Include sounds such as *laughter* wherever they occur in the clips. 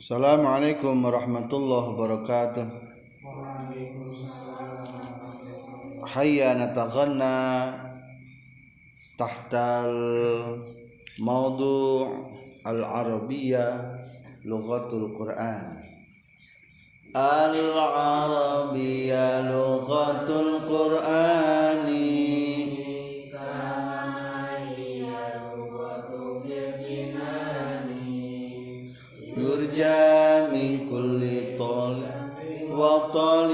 Assalamualaikum warahmatullahi wabarakatuh. Hayya nataghanna tahta al-mawdu' al-arabiyyah lughatul Quran. Al-arabiyyah lughatul Qur'ani wa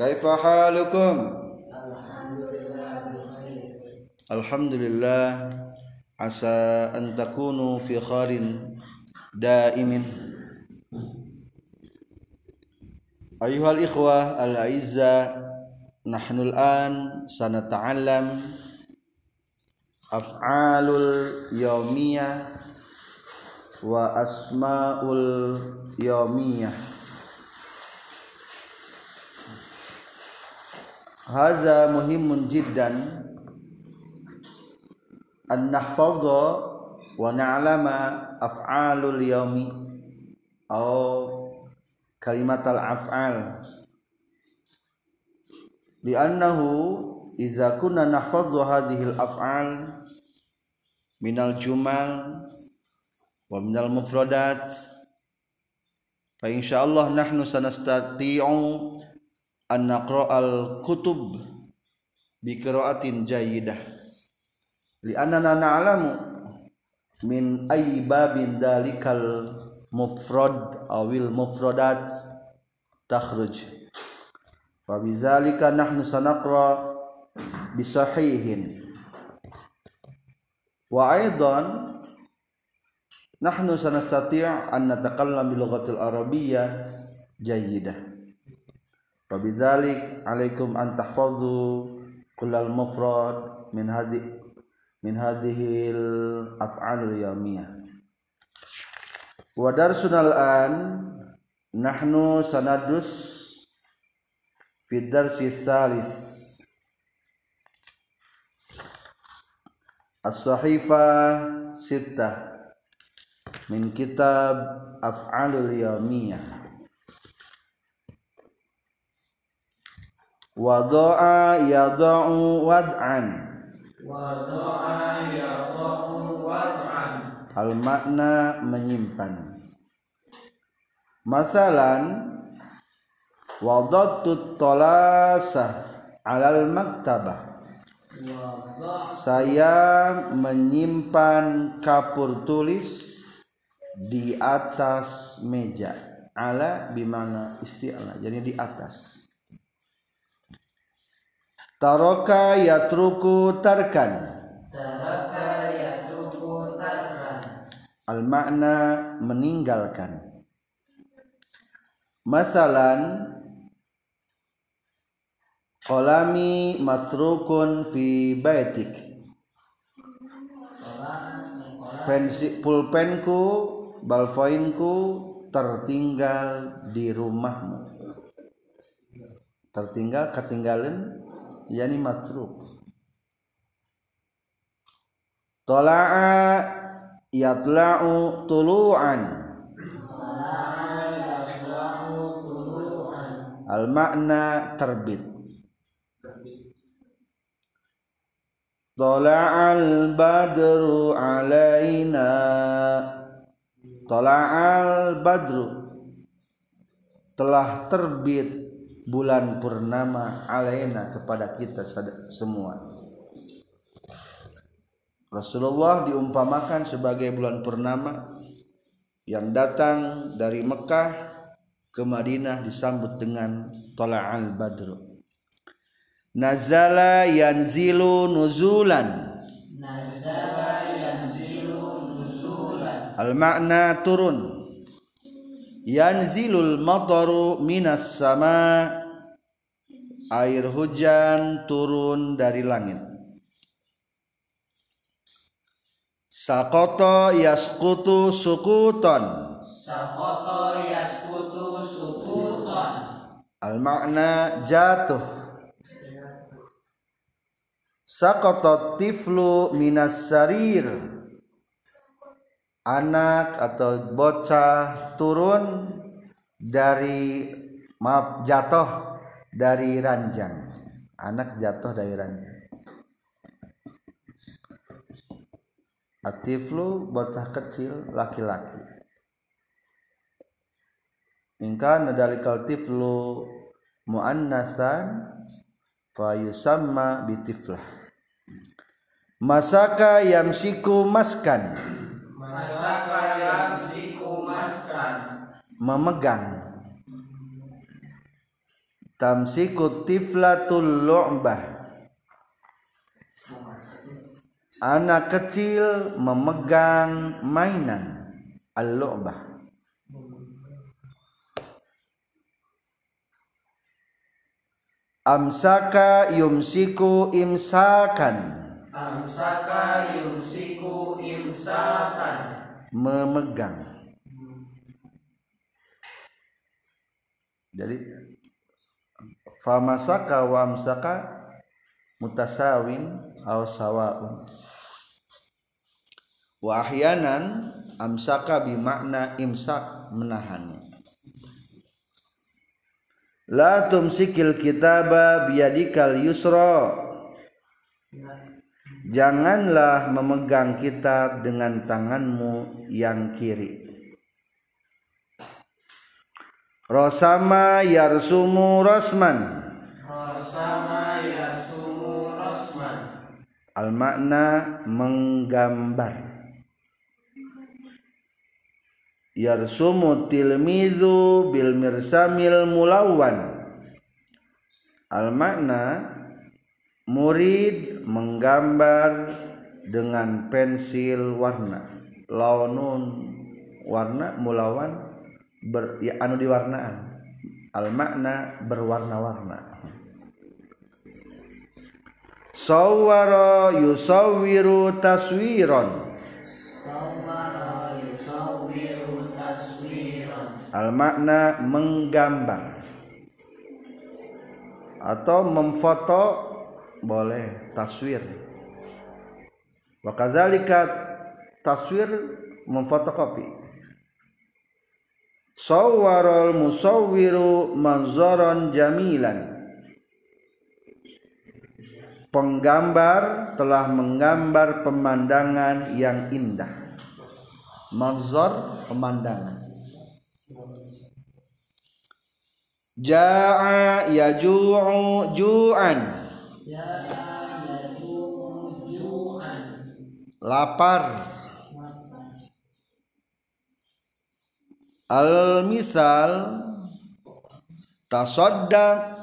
Kaifa halukum? Alhamdulillah Asa an takunu fi kharin daimin Ayuhal ikhwah al-aizza Nahnu al-an sanata'allam Af'alul yawmiyah wa asmaul yawmiyah Haza muhimun jiddan. An nahfadha wa na'lama af'alul yaumi atau kalimat al-af'al li'annahu iza kunna nahfadhu hadhihi al-af'al minal jumal wa minal mufradat. Fa insyaallah nahnu sanastati'u an naqra'al kutub bi qira'atin jayyidah. Li annana na'lamu min ayyi babin dalikal mufrad awil mufradat takhruj. Wa bidzalika nahnu sanaqra bi sahihin. Wa aidan nahnu sanastati' an natakallam bil lughatil arabiyyah jayyidah wa bidzalik alaikum an tahfazu kullal mufrad min hadi min hadhihi al af'alul yawmiyah. Wa darsunal an nahnu sanadus fi darsi tsalis as-sahifa sittah min kitab af'alul yawmiyah wada'a yada'u wad'an. Wada'a yada'u wad'an al makna menyimpan. Masalan wadatu tolasah alal maktabah. Saya menyimpan kapur tulis di atas meja. Ala bimana isti'ala jadi di atas taroka yatruku tarkan. Taraka yatruku tarkan. Al makna meninggalkan. Masalan kolami masrukun fi baitik. Pensi pulpenku balfoinku tertinggal di rumahmu. Tertinggal ketinggalan yani matruk. Tola'a yatla'u tulu'an. Al makna terbit. Tola'al badru alaina. Tola'al badru Telah terbit bulan purnama alaina kepada kita semua. Rasulullah diumpamakan sebagai bulan purnama yang datang dari Mekah ke Madinah disambut dengan Tola'al badru nazala yanzilu nuzulan. Nazala yanzilu nuzulan. Al makna turun yanzilul mataru minas sama. Air hujan turun dari langit. Sakoto yaskutu sukuton. Sakoto yaskutu sukuton. Al makna jatuh. Sakoto tiflu minas sarir anak atau bocah turun dari maaf jatuh dari ranjang. Anak jatuh dari ranjang. Atiflu bocah kecil laki-laki. Ingka nadalikal tiflu muannasan fa yusamma bitiflah. Masaka yamsiku maskan memegang. Tamsiku tiflatul lu'bah. Anak kecil memegang mainan al-lu'bah. Amsaka yumsiku imsakan. Amsaka yumsiku imsakan. Memegang jadi famasaka wa amsaka mutasawin aw sawaun. Wa ahyanan amsaka bi makna imsak menahannya la tumsikil kitaba biyadikal yusra. Janganlah memegang kitab dengan tanganmu yang kiri Rosama yarsumu rosman. Rasama yasumu rosman. Al makna menggambar. Yarsumu tilmizu bil mirsamil mulawan Al makna murid menggambar dengan pensil warna. Launun warna mulawan ber, ya, anu diwarnaan. Al makna berwarna-warna. Sawwara yusawwiru taswiron Sawara yusawiru taswiran. Al makna menggambar atau memfoto boleh taswir. Wa kadzalika taswir memfotokopi sawwarul musawwiru manzaran jamilan. Penggambar telah menggambar pemandangan yang indah. Manzar pemandangan. Ja'a yaju'u ju'an. Ja'a yaju'u ju'an. Lapar al misal tasaddaq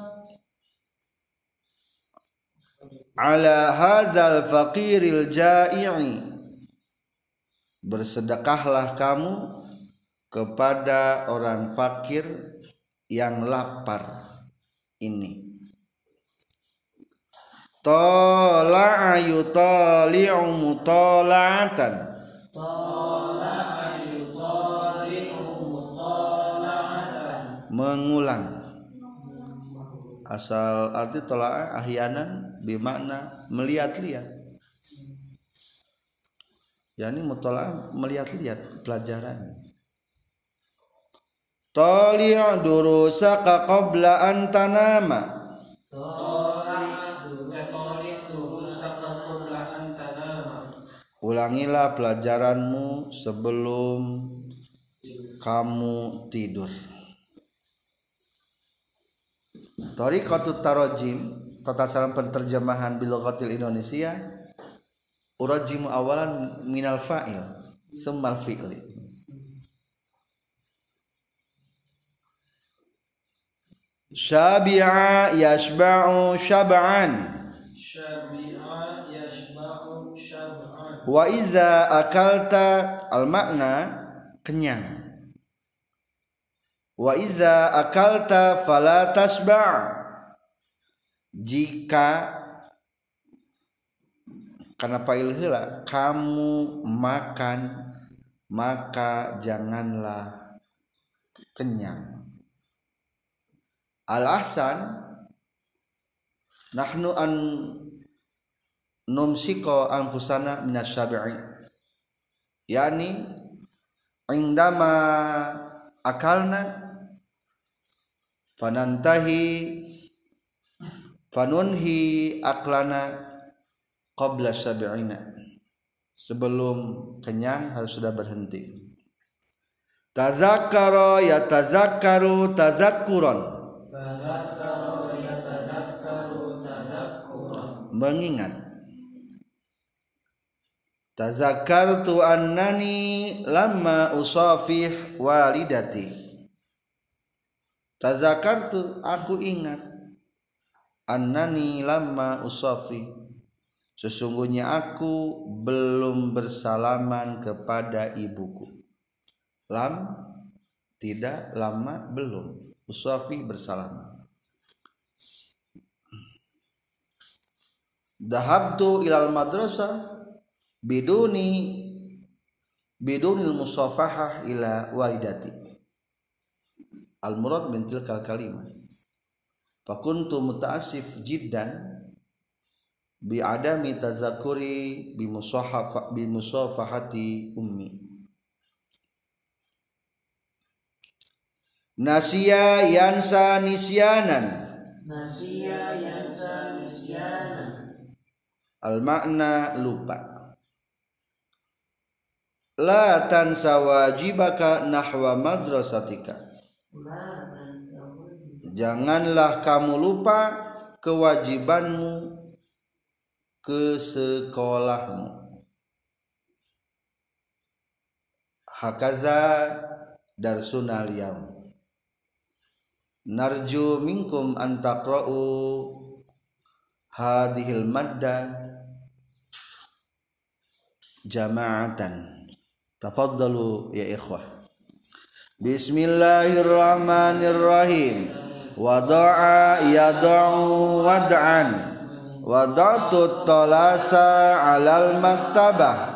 ala hadzal faqiril ja'i'i. Bersedekahlah kamu kepada orang fakir yang lapar ini. Tala'a yutali'u mutala'atan Tala'a mengulang. Asal arti tola'a ahyanan bimakna melihat-lihat. Yani mutola'a melihat-lihat pelajaran. Tali'u durusaka qabla an tanama. Ulangilah pelajaranmu sebelum kamu tidur Tariqatut tarojim Tata cara penterjemahan Biloghatil Indonesia Urajimu awalan minal fa'il Summal fi'li. Syabi'a yashba'u syab'an. Syabi'a yashba'u syab'an. Wa iza akalta al makna kenyang wa iza akalta fala tasba' jika karena pail heula kamu makan maka janganlah kenyang. Al ahsan nahnu an numsiko anfusana minasyabi'i yani indama akalna fanantahi fanunhi aklana qabla sabi'ina sebelum kenyang harus sudah berhenti. Tazakkara ya tazakkaru tazakkuran. Mengingat tazakkartu annani lamma usafih walidati tazakkartu aku ingat. Annani lamma usafih sesungguhnya aku belum bersalaman kepada ibuku. Lam tidak lama belum. Usafi bersalaman dahabtu ilal madrasah biduni bidunil musafahah ila walidati al murad min tilkal kalimah fakuntu muta'assif jiddan bi adami tazakuri bi musahafa bi musafahati ummi. Nasiya yansa nisyanan. Nasiya yansa nisyana al makna lupa. La tansa wajibaka nahwa madrasatika janganlah kamu lupa kewajibanmu ke sekolahmu. Hakaza darsunal yaum. Narju minkum an taqra'u hadhil madda jama'atan. Tafaddalu ya ikhwah Bismillahirrahmanirrahim. Wada'a yad'u wad'an. Wada'tu talasa 'alal maktabah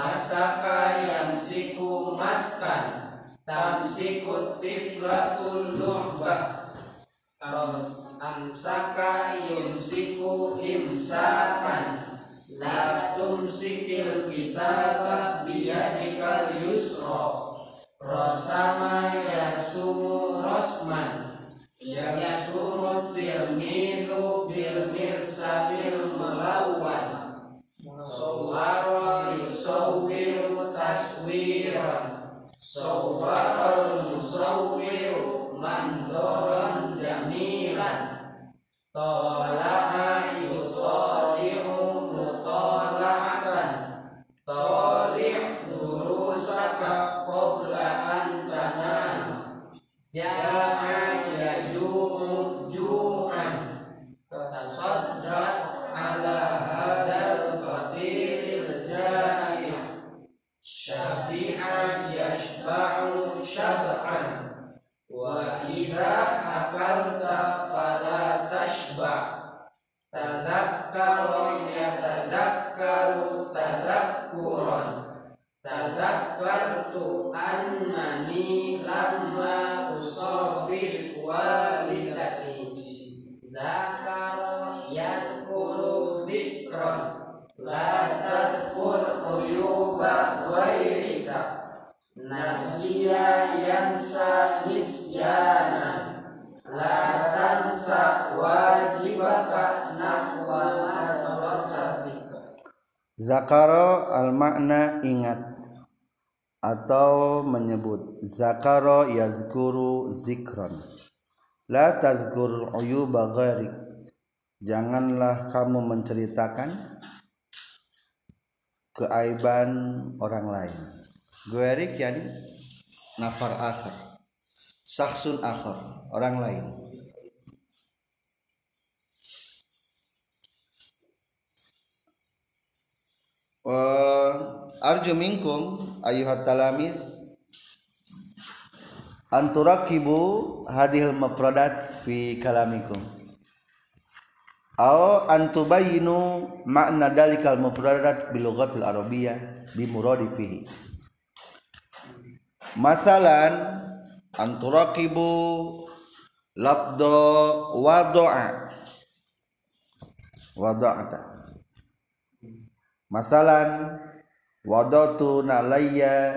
Masaka yamsiku maskan Tamsiku tiflatul luhbah. Ams- Amsaka yumsiku imsakan La tumsikil kitaba biyadikal yusra. Rosama yasumu rosman Yasumu tilmidu bil mirsabil melawwan Sawara yusawwiru taswiran. Sawara musawwiru mandoran jamilan Tola'a dhikran La tadkur uyuba ghairika Nasiya yansa nisyana La tansa wajibaka nahwa madrasatika zakara al makna ingat atau menyebut. Zakaro yazkuru zikron la tazkur uyuba gharik janganlah kamu menceritakan keaiban orang lain. Gharik yani nafar akhar saksun akhar orang lain. Arju minkum ayuhat talamiz. Anturakibu hadhil mafradat fi kalamikum aw antubayinu makna dalikal mufradat bil lughatil arabiyyah bi muradi fihi masalan anturakibu labdo wadoa. Wado'ata. Masalan wadatu nalayya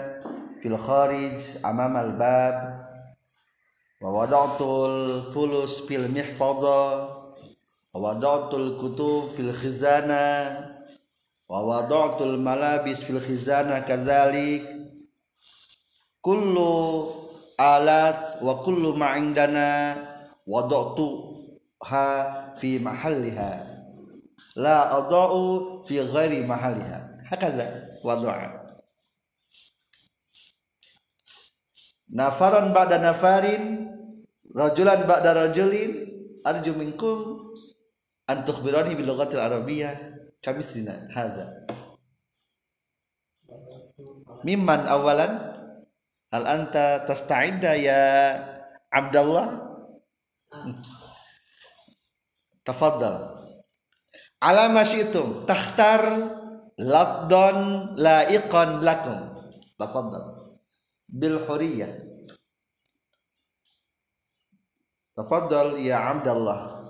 fil kharij amam al bab. Wa wadatul fulus fil mihfadha wa wadatul kutub fil khizana wa wadatul malabis fil khizana kadzalik kullu alat wa kullu ma indana wadatu ha fi mahalliha la adau fi ghairi mahaliha hakaza wadu'a nafaran ba'da nafarin rajulan ba'da rajulin arju minkum an tukhbirani bil lughatil arabiyyah kamisina hadza mimman awalan hal anta tasta'idda ya Abdullah tafaddal ala masyitum takhtar lafdon laiqan lakum tafaddal bil huriyah tafaddal ya Abdullah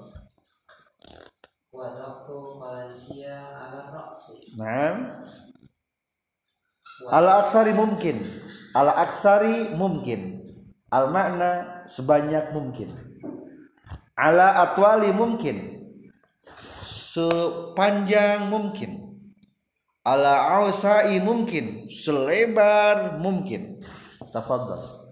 Malaysia ala roksi Naam. Al aksari mungkin. Al aksari mungkin. Al makna sebanyak mungkin. Ala atwali mungkin. Sepanjang mungkin. Ala ausai mungkin. Selebar mungkin. Tafadhal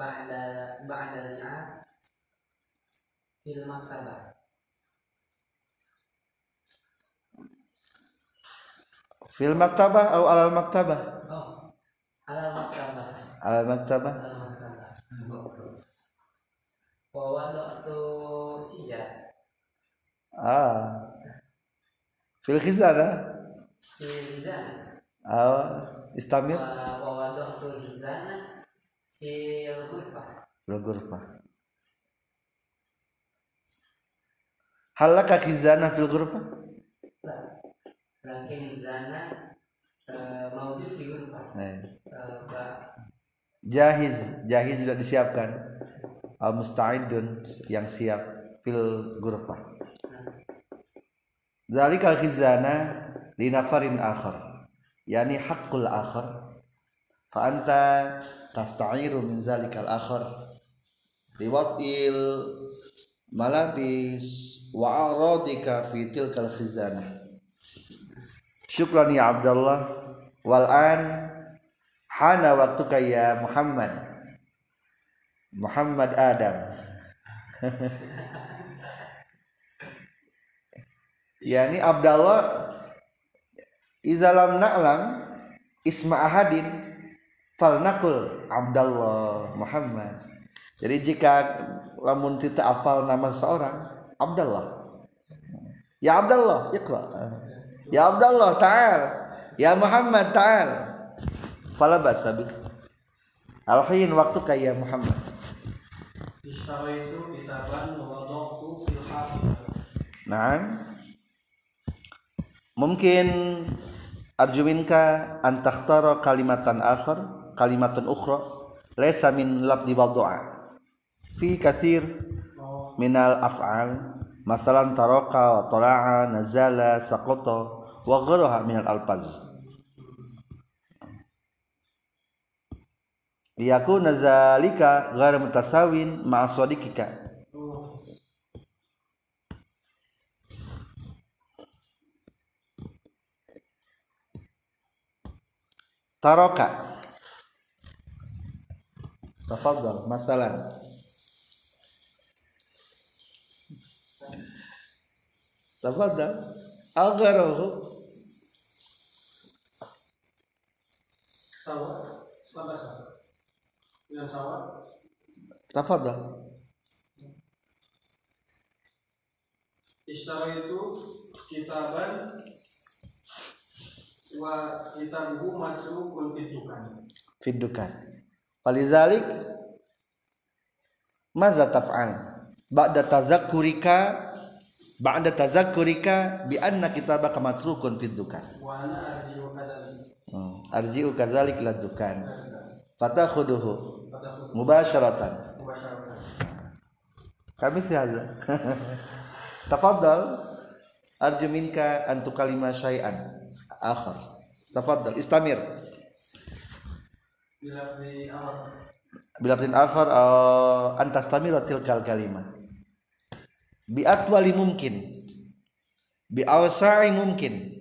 ba'da ba'da li'at fil maktabah Fil maktabah atau alal maktabah oh ala maktabah Alal maktabah ala maktabah wa wadaktu sijat Ah. Fil khizana fil hizana Ah Istamir? Wa wa wadaktu fil ghurfah Fil ghurfah Hal laka khizana fil ghurfah lakin hizana eh, maujud di ghurfah Eh. Eh, jahiz. Jahiz juga disiapkan. Al musta'idun yang siap fil ghurfah zalikal khizana li nafarin akhar. Yani haqqul akhar fa anta tasta'iru min zalikal akhar. Liwatil malabis wa aradika fi tilkal khizanah. Syukran ya Abdullah. Wal an hana waktuka ya Muhammad. Muhammad Adam. *laughs* Yani Abdullah izalam na'lam isma ahadin falnaqul Abdullah Muhammad. Jadi jika lamun kita apal nama seorang Abdullah ya Abdullah iqra. Ya Abdullah ta'al. Ya Muhammad ta'al. Fala basa bi. Alhin waktu kaya Muhammad. Ishtaraitu kitaban fil. Nah, mungkin arjuminka an takhtara kalimatan akhar kalimatun ukhra laysa min labdi doa fi kathir minal af'al masalan taraka wa tala'a nazala saqata wa gharaha minal alfaz. Liyakuna dzalika ghairu mutasawin ma'a sadiqika. Taroka tafadhal masalan tafadhal agharahu. Sawah. Dengan sawah, tafadhal. Ishtara itu kitaban wa kitabuhu matsrukun fitukan. fidukan Falizalik Maza taf'al Ba'da tazakkurika Ba'da tazakkurika Bi anna kitabaka matrukun fidukan Wa ana arjiu kadalik. hmm. Arji'u kazalik ladukan Fatakhuduhu Mubasharatan masyarakat. Kami sihaza *laughs* Tafadhal Arju minka antu kalima syai'an Akhar Tafadhal Istamir Bila di awal Bilafdin akhar uh, antastamira tilkal kalimah. Bi atwali mungkin bi awsa'i mungkin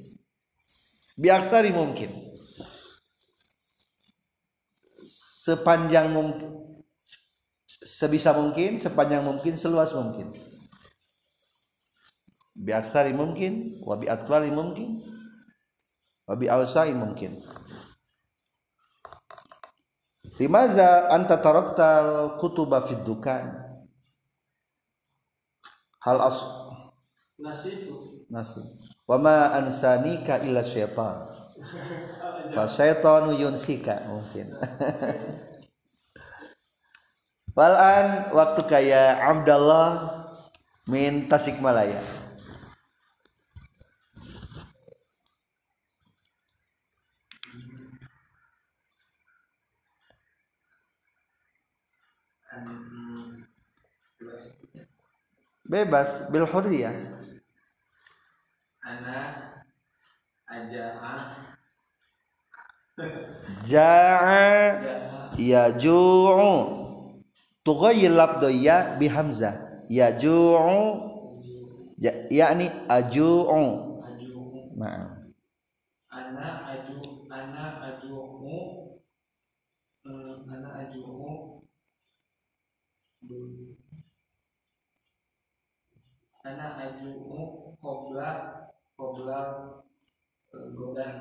bi aktsari mungkin sepanjang mungkin sebisa mungkin sepanjang mungkin seluas mungkin. Bi aktsari mungkin wa bi atwali mungkin wa bi awsa'i mungkin Limaza anta taraktal kutuba fid dukan? Hal as nasi itu nasi. Wa ma ansanika illa syaitan. *laughs* Fa syaitanu yunsika mungkin. *laughs* Walan waktu kaya Abdallah min Tasikmalaya. Bebas bil hurriyah. anak aja'a Ja'a yaju'u. Tughayyir labdu ya bi hamzah. Yaju'u. Ya, yakni aju'u. Aju'u. Naam. ana aju ana aju'u qabla qabla eh, godan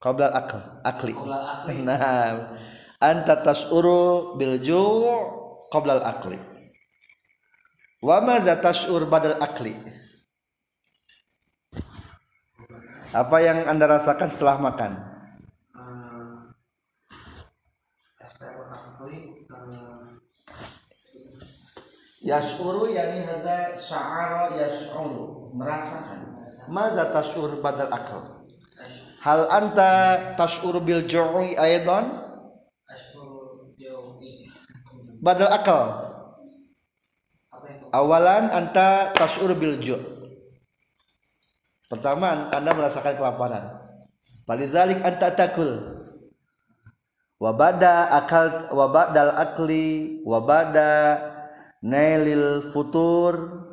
qabla al akl akli *laughs* Naam. Anta tas'uru bil ju' qabla al akli. Wa ma za tash'ur badal akli? Apa yang Anda rasakan setelah makan? eh, asal akli eh, Yash'uru yani hadza sya'ara yash'uru, merasakan. Maza tash'ur badal akal? Hal anta tash'ur bil ju'i aidan badal akal? Awalan anta tash'ur bil ju'. Pertama Anda merasakan kelaparan. Falizalik anta takul. Wa bada akal wa badal akli wa bada nailil futur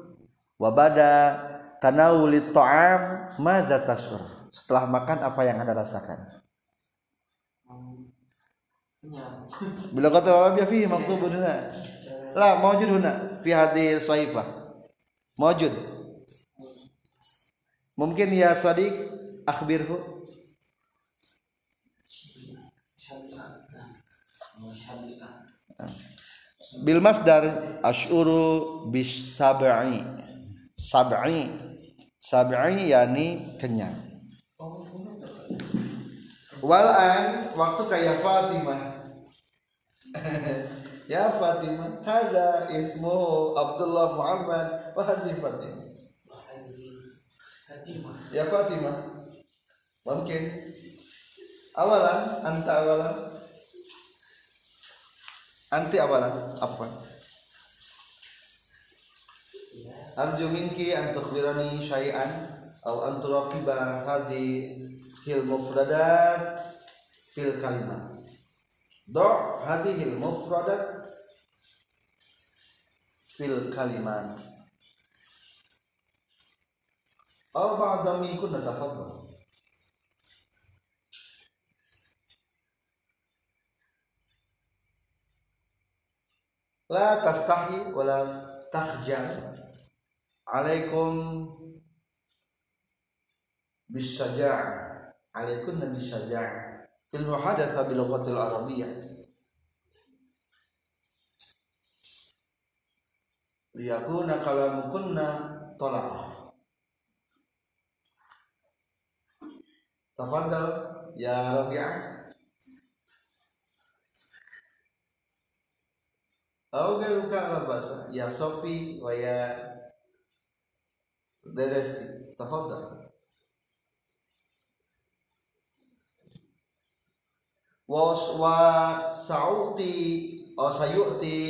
wa bada tanawulit ta'am maza tash'ur. Setelah makan apa yang Anda rasakan? Bila kata Arabia fihi maktubun huna. La mawjud huna fi hadhihi saifah. Mawjud. Mungkin ya Sadiq akhbirhu. Bil masdar ashuru bis sab'i. Sab'i. Sab'i yani kenyang. Walan waktu kayak Fatimah. *laughs* ya Fatimah, hadza ismu Abdullah Muhammad wa hadhihi Fatimah. Ya Fatimah. Mungkin awalan anta awalan anti awalan afwan. Arju minki an tukhbirani syai'an aw an turaqiba hadhihi al mufradat fil kalimat. Do hadhihi al mufradat fil kalimat. Aw ba'da min kunna la tastahi wala takhjal alaikum bisaja'ah alaikum bisaja'ah fil muhadatsa bil lughatil arabiyyah. Liyakuna kalamukunna talaqah. Tafadhal ya Rabi'ah أو غيرك لا بأس يا صوفي ويا درستي تفضل وسعوتي أو سيؤتي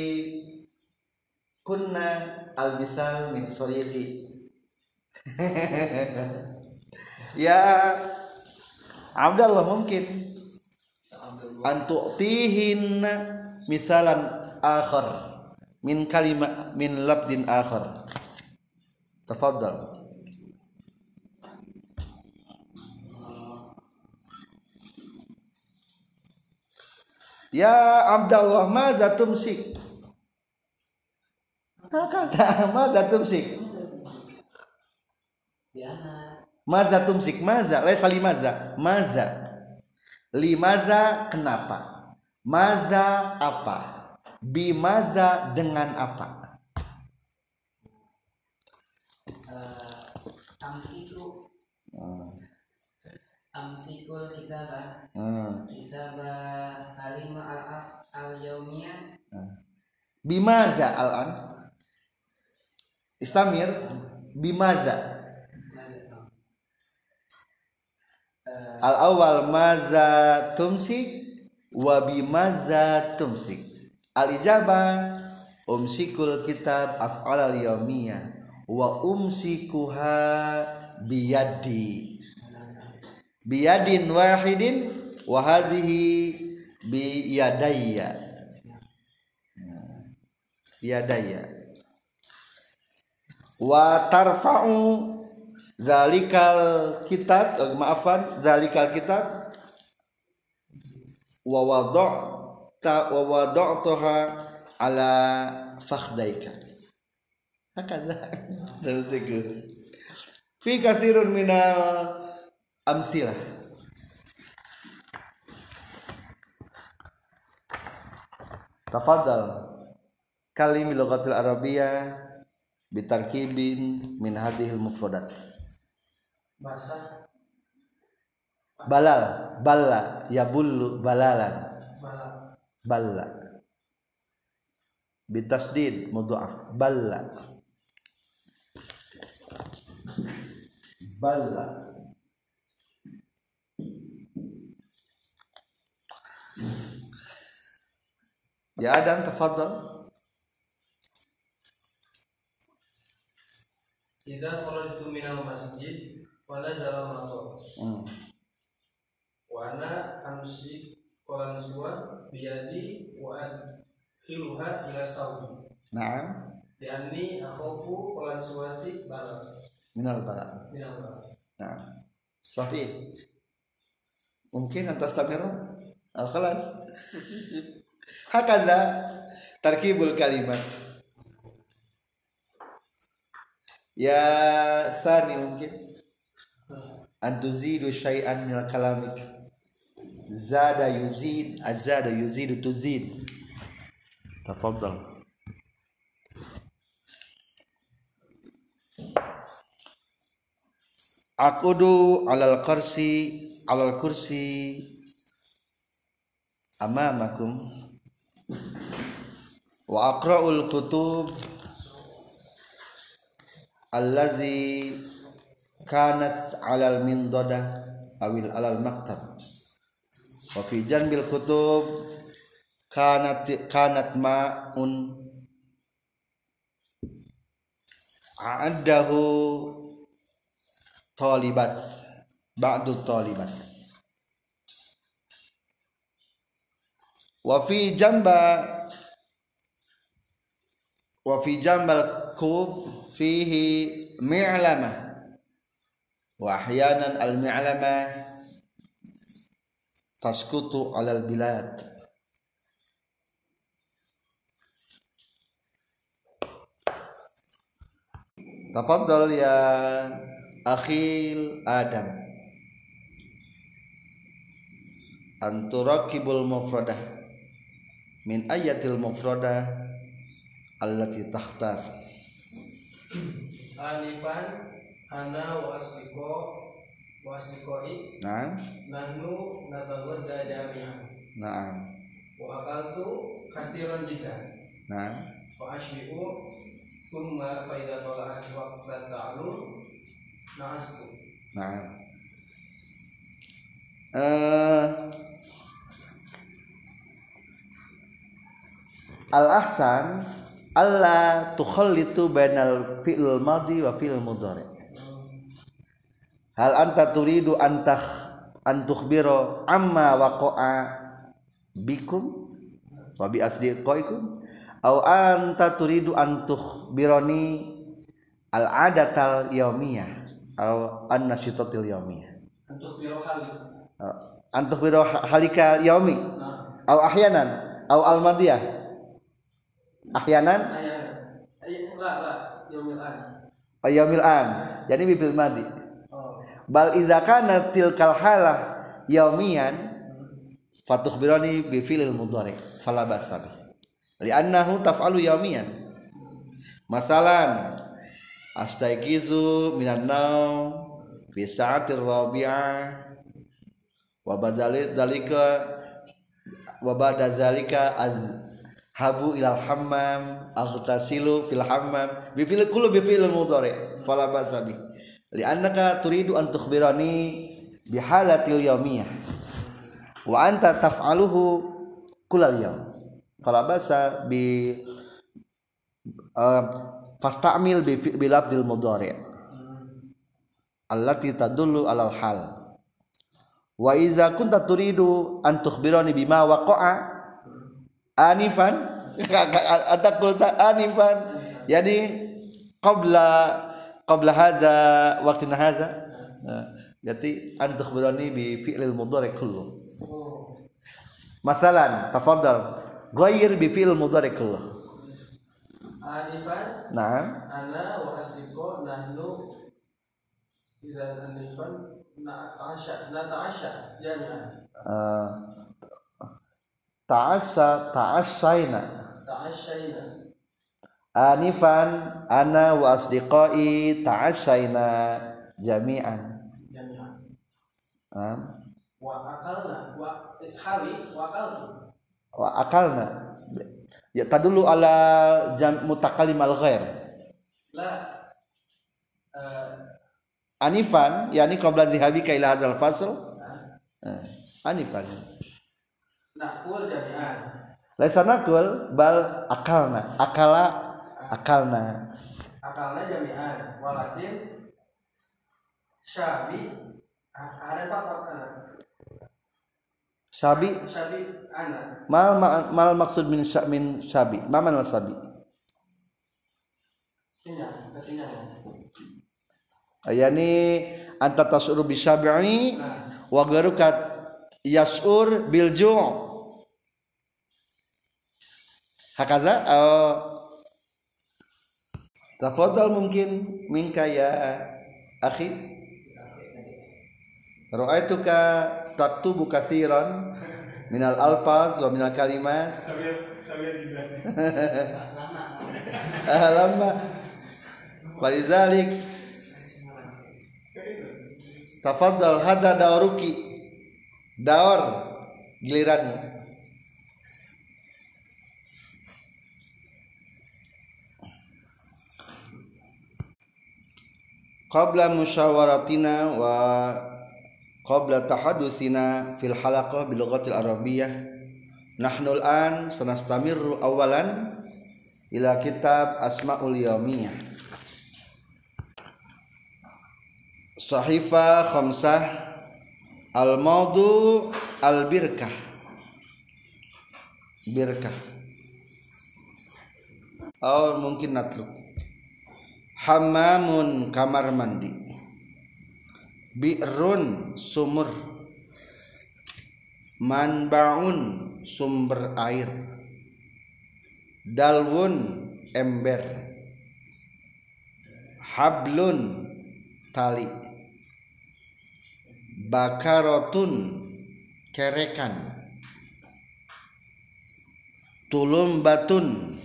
كنا المثال من صديقي *laughs* يا عبد الله ممكن أن تؤتيهن مثالا akhar. Min kalimat min labdin akhar. Tafadhal. Ya Abdullah maza tumsik? Kata *laughs* maza tumsik? Maza tumsik maza. Lai sali maza. Maza. Limaza kenapa? Maza apa? Bimaza dengan apa? Eh, amsiku amsikul kitabah Hmm. kitabah kalimah al al yaumiyah Bimaza al-an. Istamir. Bimaza. Al awal maza tumsik wa bimaza tumsik. Al ijabah umsikul kitab af'al al yawmiyah wa umsikuha biyadi. Biyadin wahidin wa hadhihi biyadayya. Biyadayya. Wa tarfa'u zalikal kitab eh, maafan zalikal kitab. Wa wada'ta wa wada'taha ala fakhdaika hakadha *laughs* tamsiku fi katsirun minal amsilah tafadhal. Kalimi lughatil arabiyyah bitarkibin min hadhil mufradat. Basah. Balal. Balla. Yabullu balalan. balak balla. Bitasdid mudhaf balla. Balla. Ya adam tafadhal. Idza kharajtu minal masjid wa nazala matar hmm. Wa ana amsi qalan suwa biyadi wa adkhiluha ila sawi na'am. Lianni akhafu qalan suwati balak minal bala minal balak na'am. Sahih. Mungkin atas tamir? Al khalas. *laughs* Hakadha tarkibul kalimat. Ya sani mungkin. An tuzidu syai'an min kalamik zada yuzid azada yuzidu tuzid. Tafadhal. Akudu alal kursi alal kursi amamakum. Wa aqra'ul kutub allazi kanat alal mindadah awil alal maktab wa fi janbil kutub kanat kanat ma'un a'addahu talibat ba'du talibat wa fi jamba wa fi jambal kub fihi mi'lama wa ahyanan al mi'lama taskutu alal bilad. Tafadhal ya akhil Adam. Anturakibul mufradah Min ayatil mufradah Allati takhtar. Alifan Ana wa wa aslikoi Naam. nahnu natawadda jami'an Naam. wa akaltu kathiran jiddan Naam. wa ashbi'u thumma fa idza tala'at waqtan ta'lum na'astu Naam. Eh Al ahsan alla tukhallitu bainal fi'l madhi wa fi'l mudhari. Hal anta turidu antah an tukhbira amma waqa'a bikum wa bi asdiqaikum? Aw anta turidu an tukhbirani al adatal yaumiyah. Aw an nasyitatil yaumiyah untuk biro kali an tukhbira halika yaumi? Nah. Aw ahyanan? Aw al madiyah ahyanan. Ayah la la yaumil an. Yaumil an. Jadi bil madi bal idza kana tilkal halah yaumiyan fatukhbirani bi fi'lil mudhari fala basa bi. Li'annahu taf'alu yaumiyan. Masalan astaiqizu minan naum fi sa'atir rabi'ah wa dalika wa zalika azhabu ilal hammam aghtasilu fil hammam bi fi'l kullu mudhari fala basa bi li'annaka turidu an tukhbirani bi halatil yaumiyah wa anta taf'aluhu kullal yaum fala basa bi uh, fastamil bi fi- bi lafdil mudhari. Allati tadullu alal hal. Wa idza kunta turidu an tukhbirani bima waqa'a anifan *laughs* anta qulta anifan. Yani qabla qabla hadza waqtina hadza. Nah, jadi an tukhbirani bi fi'lil mudhari kullu. Masalan tafadhal ghayyir bi fi'lil mudhari kullu. Anifan? Nah ana wa asliko nahnu idza anifan na ta'asha na ta'asha jami'an uh, ta'assa ta'assaina ta'ashaina anifan ana wa asdiqai ta'assaina jami'an. Jami'an. Wa akalna wa hali wa akaltu. Wa akalna. Ya tadulu ala jam mutakallim al ghair la eh, anifan yani qabla zihabika ila hadzal fasl. Nah, Eh, anifan. Nakul jami'an. Laisa nakul bal akalna. Akala akalna. Akalnya jami'an walakin syabi ada apa kana sabi syabi ana. Mal mal, mal maksud min sya, min sabi ma man sabi kenyang kenyang yani anta tasuru bi sabi'i nah. wa garukat yasur bil ju' hakaza? Oh tafadhal mungkin minka ya akhi. Ra'aituka taktubu katsiran minal alfaz wa minal kalimat. Lama *laughs* lama. Walizalik. Tafadhal hada dawaruki dawar giliranmu qabla musyawaratina wa qabla tahadusina fil halaqah bil lughatil arabiyyah nahnu al-an sanastamirru awalan ila kitab asmaul yaumiyah sahifa khamsah al maudu al birkah. Birkah atau mungkin natruk hamamun kamar mandi. Bi'run sumur. Manbaun sumber air. Dalwun ember. Hablun tali. Bakarotun kerekan. Tulum batun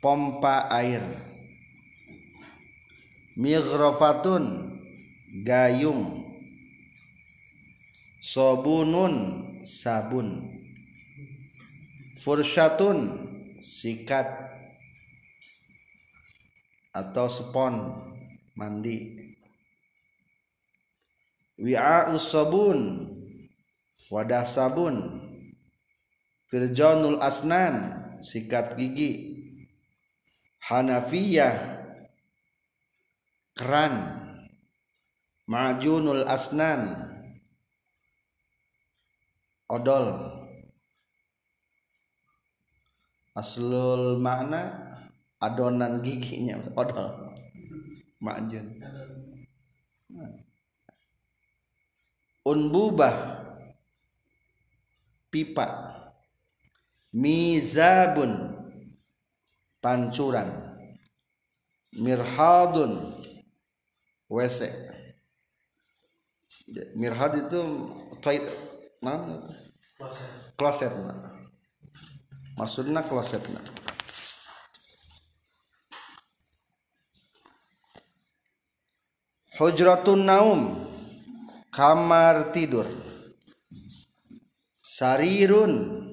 pompa air mighrafatun gayung. Sobunun sabun. Fursyatun sikat. Atau spon mandi. Wi'a'us sabun wadah sabun. Firjonul asnan sikat gigi. Hanafiyah keran majunul asnan. Odol. Aslul makna adonan giginya odol. Majun. Unbubah. Pipa. Mizabun. Pancuran. Mirhadun WC mirhad itu toilet mana kloset. Maksudnya kloset hujratun naum. Kamar tidur. Sarirun.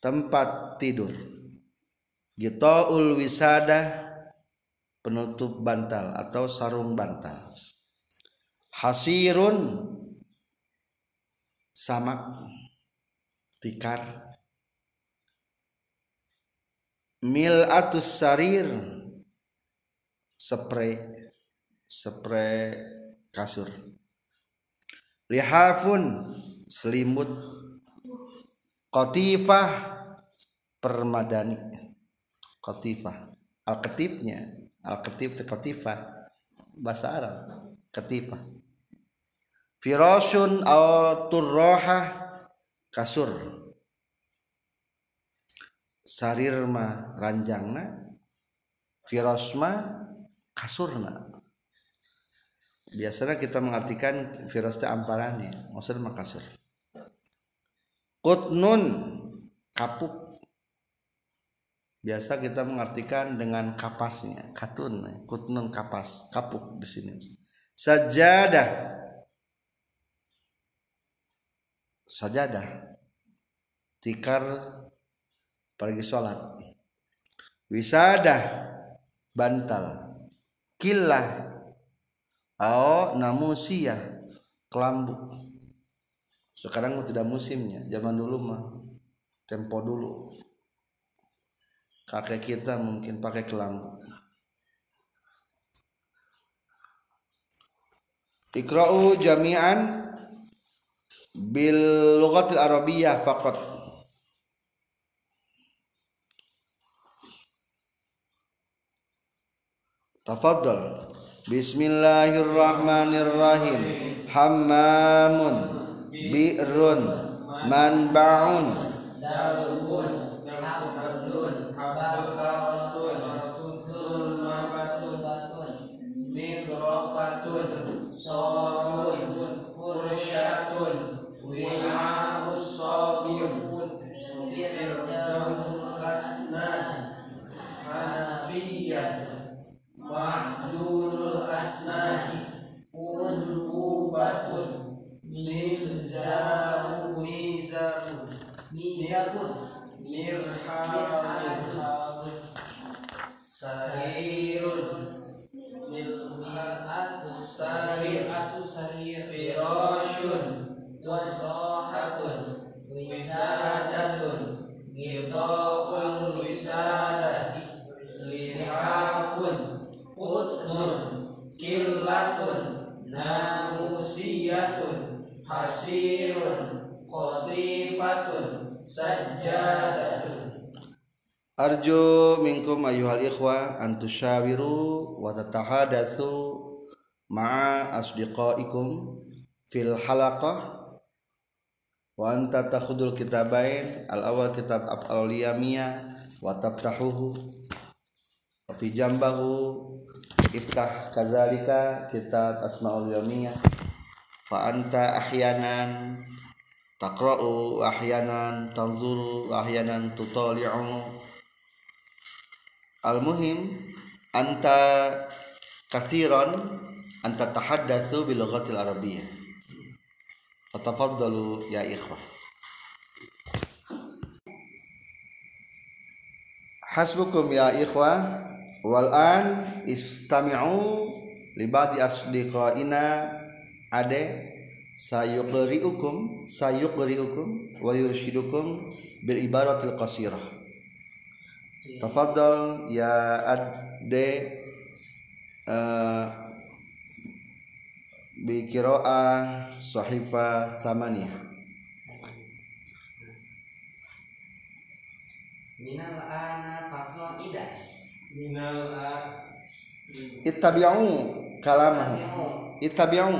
Tempat tidur. Gitaul wisada penutup bantal atau sarung bantal. Hasirun samak tikar. Mil atus sarir spray spray kasur. Lihafun selimut. Kotifah permadani. Kotifah al ketipnya al ketip itu kotifah bahasa Arab. Ketifah firosun au turroha kasur. Sarir mah ranjangna firos mah kasurna. Biasanya kita mengartikan teh amparannya maksudnya mah kasur. Kutnun kapuk biasa kita mengartikan dengan kapasnya katun kutnun kapas kapuk di sini. Sajadah. Sajadah. Tikar pergi sholat. Wisadah. Bantal. Kilah. Au namusia kelambu sekarang tidak musimnya. Zaman dulu mah. Tempo dulu kakek kita mungkin pakai kelambu ikra'u jami'an bil lughatil arabiyyah faqat. Tafadhal. Bismillahirrahmanirrahim. Hammamun Bi'run Manba'un. Dalbun Arju minkum ayuhal ikhwa an tusyawiru wa tatahadatsu ma'a asdiqaikum fil halaqah wa anta takhudul kitabain al awal kitab af'al yamiyah wa taftahuhu wa fi jambahu iftah kadzalika kitab asmaul yawmiyah fa anta ahyanan taqra'u ahyanan tanzuru ahyanan tutali'u. Al muhim anta kathiran anta tahaddatsu bil lughatil arabiyyah fatafaddalu ya ikhwah. Hasbukum ya ikhwah. Wal an istami'u li ba'di asdiqaina. Ade sayuqri'ukum sayuqri'ukum wa yurshidukum bil ibaratil qasirah. Tafaddal ya ade uh, bi qiraah sahifa thamaniyah. Minal ana fasoida. Minal a ittabi'u kalamahu ittabi'u.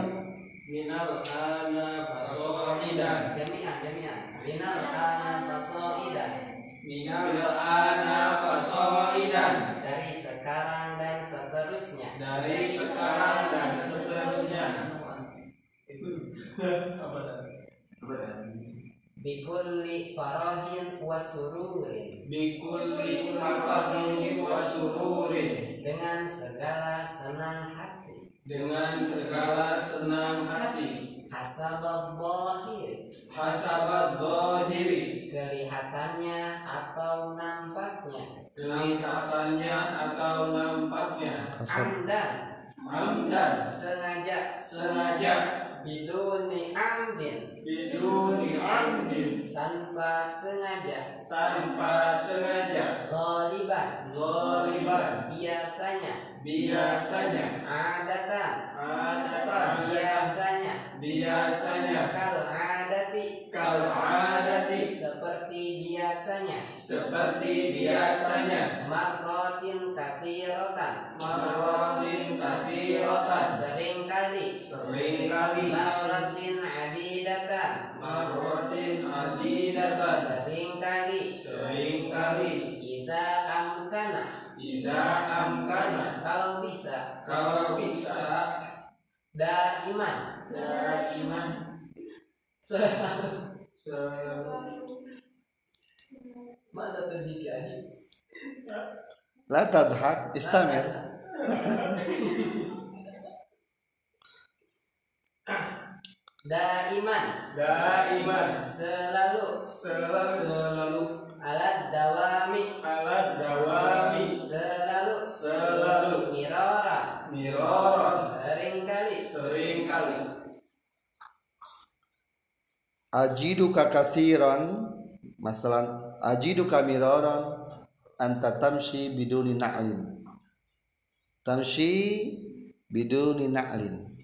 Minal ana fasoidan jami'an jami'an. Minal ana fasoida. Minal bikulli farahin wa sururin. Bikulli mafahin wa sururin. Dengan segala senang hati. Dengan segala senang hati. Hasabab zahir hasabat dhahiri kelihatannya atau nampaknya. Kelihatannya atau nampaknya. Amdan. Amdan. Sengaja. Sengaja biduni amdin. Biduni amdin. Tanpa sengaja. Tanpa sengaja. Goliban Goliban biasanya. Biasanya. Adatan. Adatan. Biasanya. Biasanya. Kal adati. Kal adati. Seperti biasanya. Seperti biasanya. Marrotin kathiratan marwatin kasiratan sering kali sering kali marrotin adidatan. Marwatin adidatan. Seringkali sering kali kita amkana. Tidak amkana. Kalau bisa. Kalau bisa. Daiman. Daiman. Selalu selalu mana tadi kali la tadhak istamir *laughs* daiman. Daiman. Selalu. Selalu. Selalu. Alat dawami alat dawami selalu. Selalu. mirora. Miroros sering kali. Seringkali. Ajiduka kathiran masalan ajiduka miraran. Anta tamshi biduni na'lin. Tamshi biduni na'lin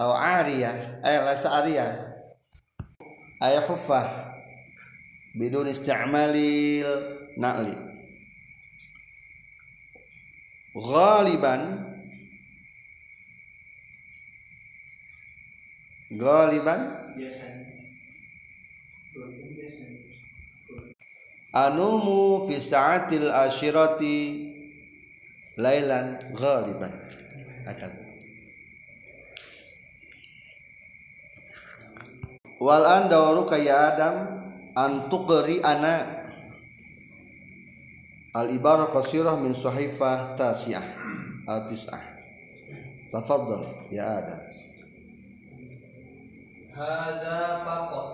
aw ariyah. Ay lasa ariyah. Ay khuffah. Biduni isti'malil na'li. Ghaliban. Ghaliban. Anumu fi sa'atil asyirati lailan ghaliban. Akad wal an dawaruka ya adam an tuqri ana. Al ibarah qasirah min sahifah tasi'ah al tis'ah. Tafaddal ya adam. Hada fakot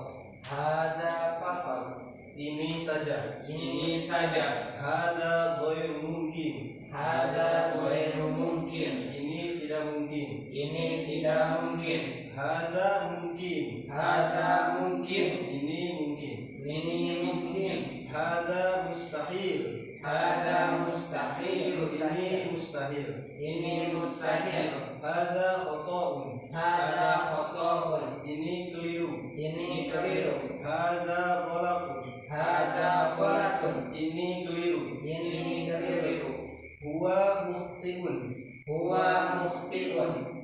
ada fakor ini saja. Ini saja. hada ghairu mungkin. Ada ghairu mungkin. Ini tidak mungkin. Ini tidak mungkin hada mungkin. Ada mungkin. Ini mungkin. Ini mungkin. Hada mustahil. Ada mustahil. Ini mustahil. Ini mustahil. Hada khata'un ada khotoun. Ini keliru. Ini keliru. Hada ghalaqun ada kholatun ini keliru. Ini keliru. Huwa mukhtiun. Huwa mukhtiun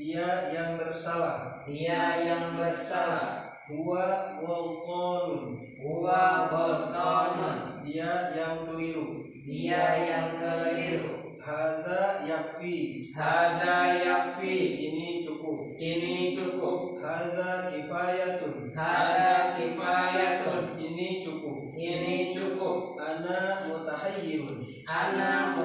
dia yang bersalah. Dia yang bersalah. Huwa ghaltanun huwa ghaltanun dia yang keliru. Dia yang keliru. Hada yakfi. Hada yakfi. Ini cukup. Ini cukup. Hada kifayatun. Hada kifayatun. Ini cukup. Ini cukup. Ana mutahayyirun. Ana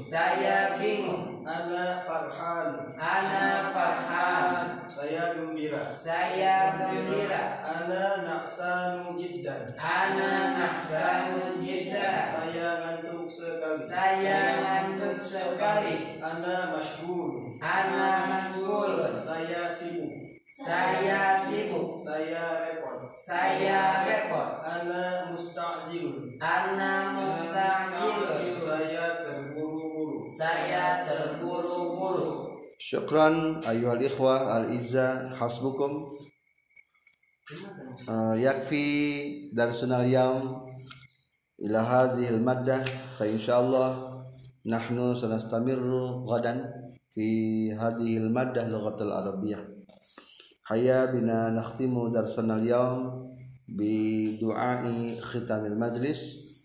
Saya bingung. Ana farhan. Ana farhan. Saya gembira. Saya gembira. Ana naksanu jiddan ana naksanun jidda Saya ngantuk sekali. Saya ngantuk sekali. Ana masyhur. Ana masgul Saya sibuk. Saya sibuk. Saya repot. Saya repot. Ana musta'jilun ana mustajilun Saya saya terburu-buru. Syukran ayuhal ikhwah al izza hasbukum uh, yakfi darsunal yaum ila hadhil maddah fa insyaallah nahnu sanastamirru gadan fi hadhil maddah lughatul arabiyyah. Haya bina nakhtimu darsunal yaum bi du'ai khitamil majlis